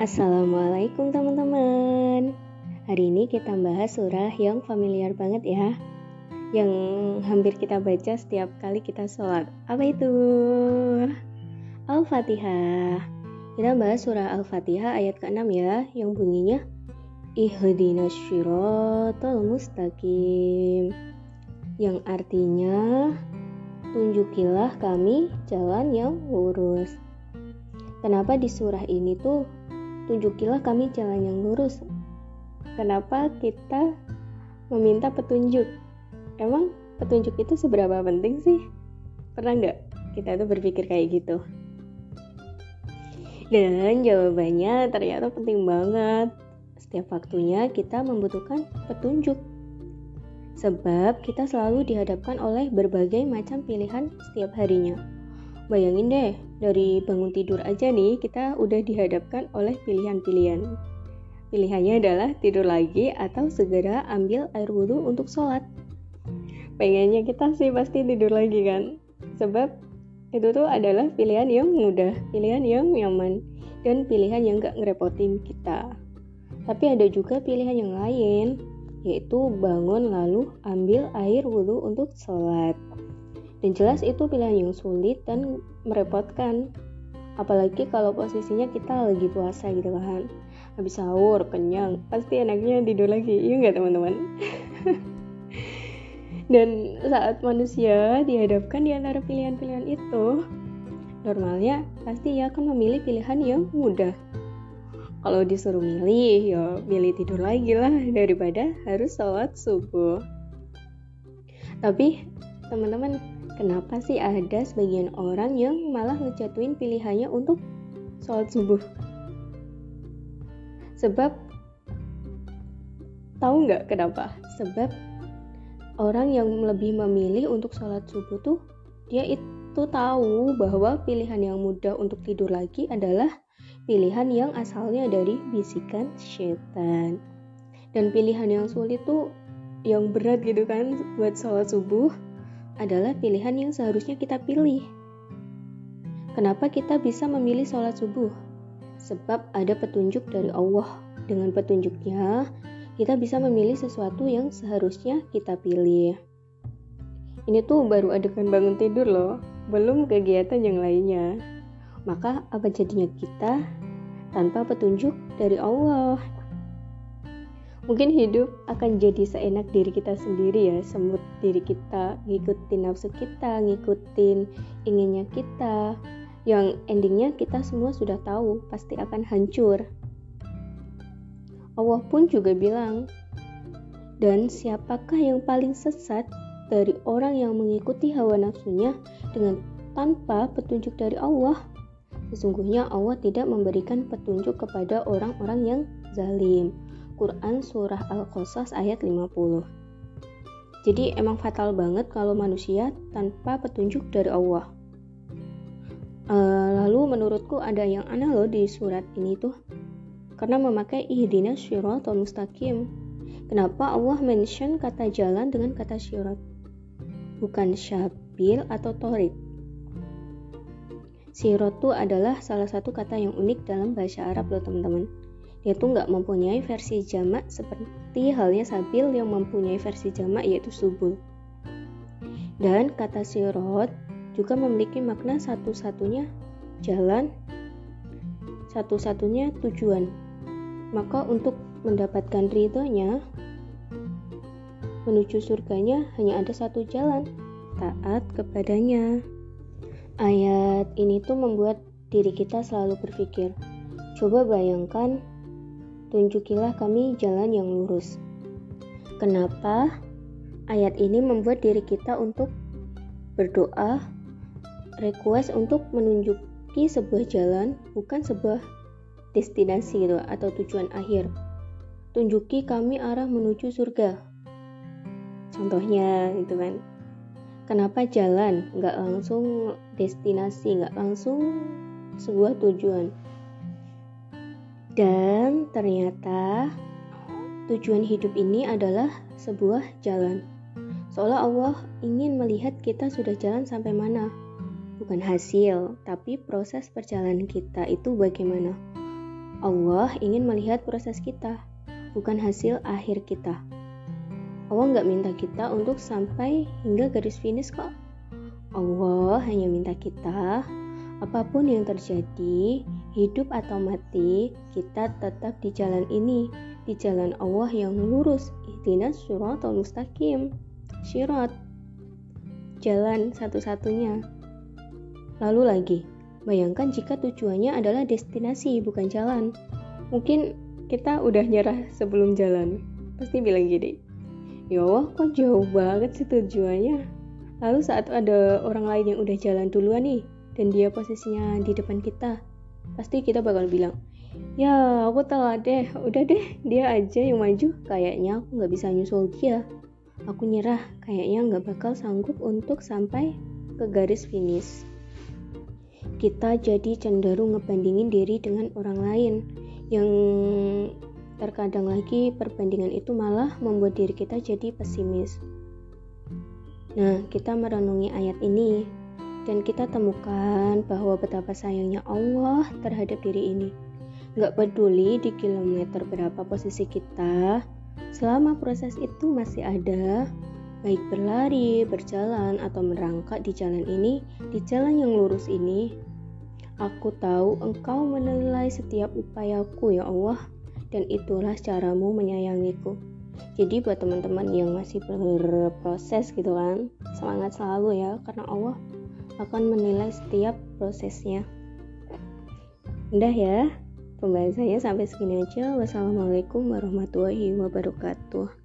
Assalamualaikum teman-teman. Hari ini kita bahas surah yang familiar banget ya Yang hampir kita baca setiap kali kita sholat. Apa itu? Al-Fatihah. Kita bahas surah Al-Fatihah ayat ke-6 ya Yang bunyinya Ihdinas syiratal mustaqim Yang artinya Tunjukilah kami jalan yang lurus. Kenapa di surah ini tuh tunjukilah kami jalan yang lurus. Kenapa kita meminta petunjuk? Emang petunjuk itu seberapa penting sih? Pernah nggak kita tuh berpikir kayak gitu? Dan jawabannya ternyata penting banget. Setiap waktunya kita membutuhkan petunjuk. Sebab kita selalu dihadapkan oleh berbagai macam pilihan setiap harinya Bayangin deh, dari bangun tidur aja nih, kita udah dihadapkan oleh pilihan-pilihan. Pilihannya adalah tidur lagi atau segera ambil air wudhu untuk sholat. Pengennya kita sih pasti tidur lagi kan? Sebab itu tuh adalah pilihan yang mudah, pilihan yang nyaman, dan pilihan yang gak ngerepotin kita. Tapi ada juga pilihan yang lain, yaitu bangun lalu ambil air wudhu untuk sholat. Dan jelas itu pilihan yang sulit dan merepotkan. Apalagi kalau posisinya kita lagi puasa gitu kan. Habis sahur, kenyang, pasti enaknya tidur lagi. Iya nggak teman-teman? dan saat manusia dihadapkan di antara pilihan-pilihan itu, normalnya pasti ia akan memilih pilihan yang mudah. Kalau disuruh milih, ya milih tidur lagi lah daripada harus sholat subuh. Tapi teman-teman Kenapa sih ada sebagian orang yang malah ngejatuhin pilihannya untuk sholat subuh? Sebab tahu nggak kenapa? Sebab orang yang lebih memilih untuk sholat subuh tuh dia itu tahu bahwa pilihan yang mudah untuk tidur lagi adalah pilihan yang asalnya dari bisikan setan. Dan pilihan yang sulit tuh yang berat gitu kan buat sholat subuh adalah pilihan yang seharusnya kita pilih. Kenapa kita bisa memilih sholat subuh? Sebab ada petunjuk dari Allah. Dengan petunjuknya, kita bisa memilih sesuatu yang seharusnya kita pilih. Ini tuh baru adegan bangun tidur loh, belum kegiatan yang lainnya. Maka apa jadinya kita tanpa petunjuk dari Allah? Mungkin hidup akan jadi seenak diri kita sendiri ya semut diri kita ngikutin nafsu kita ngikutin inginnya kita. Yang endingnya kita semua sudah tahu pasti akan hancur. Allah pun juga bilang dan siapakah yang paling sesat dari orang yang mengikuti hawa nafsunya dengan tanpa petunjuk dari Allah? Sesungguhnya Allah tidak memberikan petunjuk kepada orang-orang yang zalim. Quran Surah Al-Qasas ayat 50. Jadi emang fatal banget kalau manusia tanpa petunjuk dari Allah. Uh, lalu menurutku ada yang aneh loh di surat ini tuh. Karena memakai ihdina atau mustaqim. Kenapa Allah mention kata jalan dengan kata syirat? Bukan syabil atau torik. Sirot itu adalah salah satu kata yang unik dalam bahasa Arab loh teman-teman dia tuh nggak mempunyai versi jamak seperti halnya sabil yang mempunyai versi jamak yaitu subul. Dan kata sirot juga memiliki makna satu-satunya jalan, satu-satunya tujuan. Maka untuk mendapatkan ridhonya, menuju surganya hanya ada satu jalan, taat kepadanya. Ayat ini tuh membuat diri kita selalu berpikir, coba bayangkan tunjukilah kami jalan yang lurus. Kenapa ayat ini membuat diri kita untuk berdoa, request untuk menunjuki sebuah jalan, bukan sebuah destinasi gitu atau tujuan akhir. Tunjuki kami arah menuju surga. Contohnya itu kan. Kenapa jalan, nggak langsung destinasi, nggak langsung sebuah tujuan. Dan ternyata tujuan hidup ini adalah sebuah jalan. Seolah Allah ingin melihat kita sudah jalan sampai mana. Bukan hasil, tapi proses perjalanan kita itu bagaimana. Allah ingin melihat proses kita, bukan hasil akhir kita. Allah nggak minta kita untuk sampai hingga garis finish kok. Allah hanya minta kita, apa pun yang terjadi, hidup atau mati, kita tetap di jalan ini, di jalan Allah yang lurus. Ihdinas atau mustaqim. Syirat. Jalan satu-satunya. Lalu lagi, Bayangkan jika tujuannya adalah destinasi, bukan jalan. Mungkin kita udah nyerah sebelum jalan. Pasti bilang gini, ya Allah kok jauh banget sih tujuannya. Lalu saat ada orang lain yang udah jalan duluan nih, dan dia posisinya di depan kita, pasti kita bakal bilang, ya aku telat deh, udah deh dia aja yang maju, kayaknya aku nggak bisa nyusul dia. Aku nyerah, kayaknya nggak bakal sanggup untuk sampai ke garis finish. Kita jadi cenderung ngebandingin diri dengan orang lain. Yang terkadang lagi perbandingan itu malah membuat diri kita jadi pesimis. Nah, kita merenungi ayat ini dan kita temukan bahwa betapa sayangnya Allah terhadap diri ini. Gak peduli di kilometer berapa posisi kita, selama proses itu masih ada, baik berlari, berjalan, atau merangkak di jalan ini, di jalan yang lurus ini, Aku tahu engkau menilai setiap upayaku ya Allah dan itulah caramu menyayangiku. Jadi buat teman-teman yang masih berproses gitu kan, semangat selalu ya karena Allah akan menilai setiap prosesnya. Udah ya, pembahasannya sampai segini aja. Wassalamualaikum warahmatullahi wabarakatuh.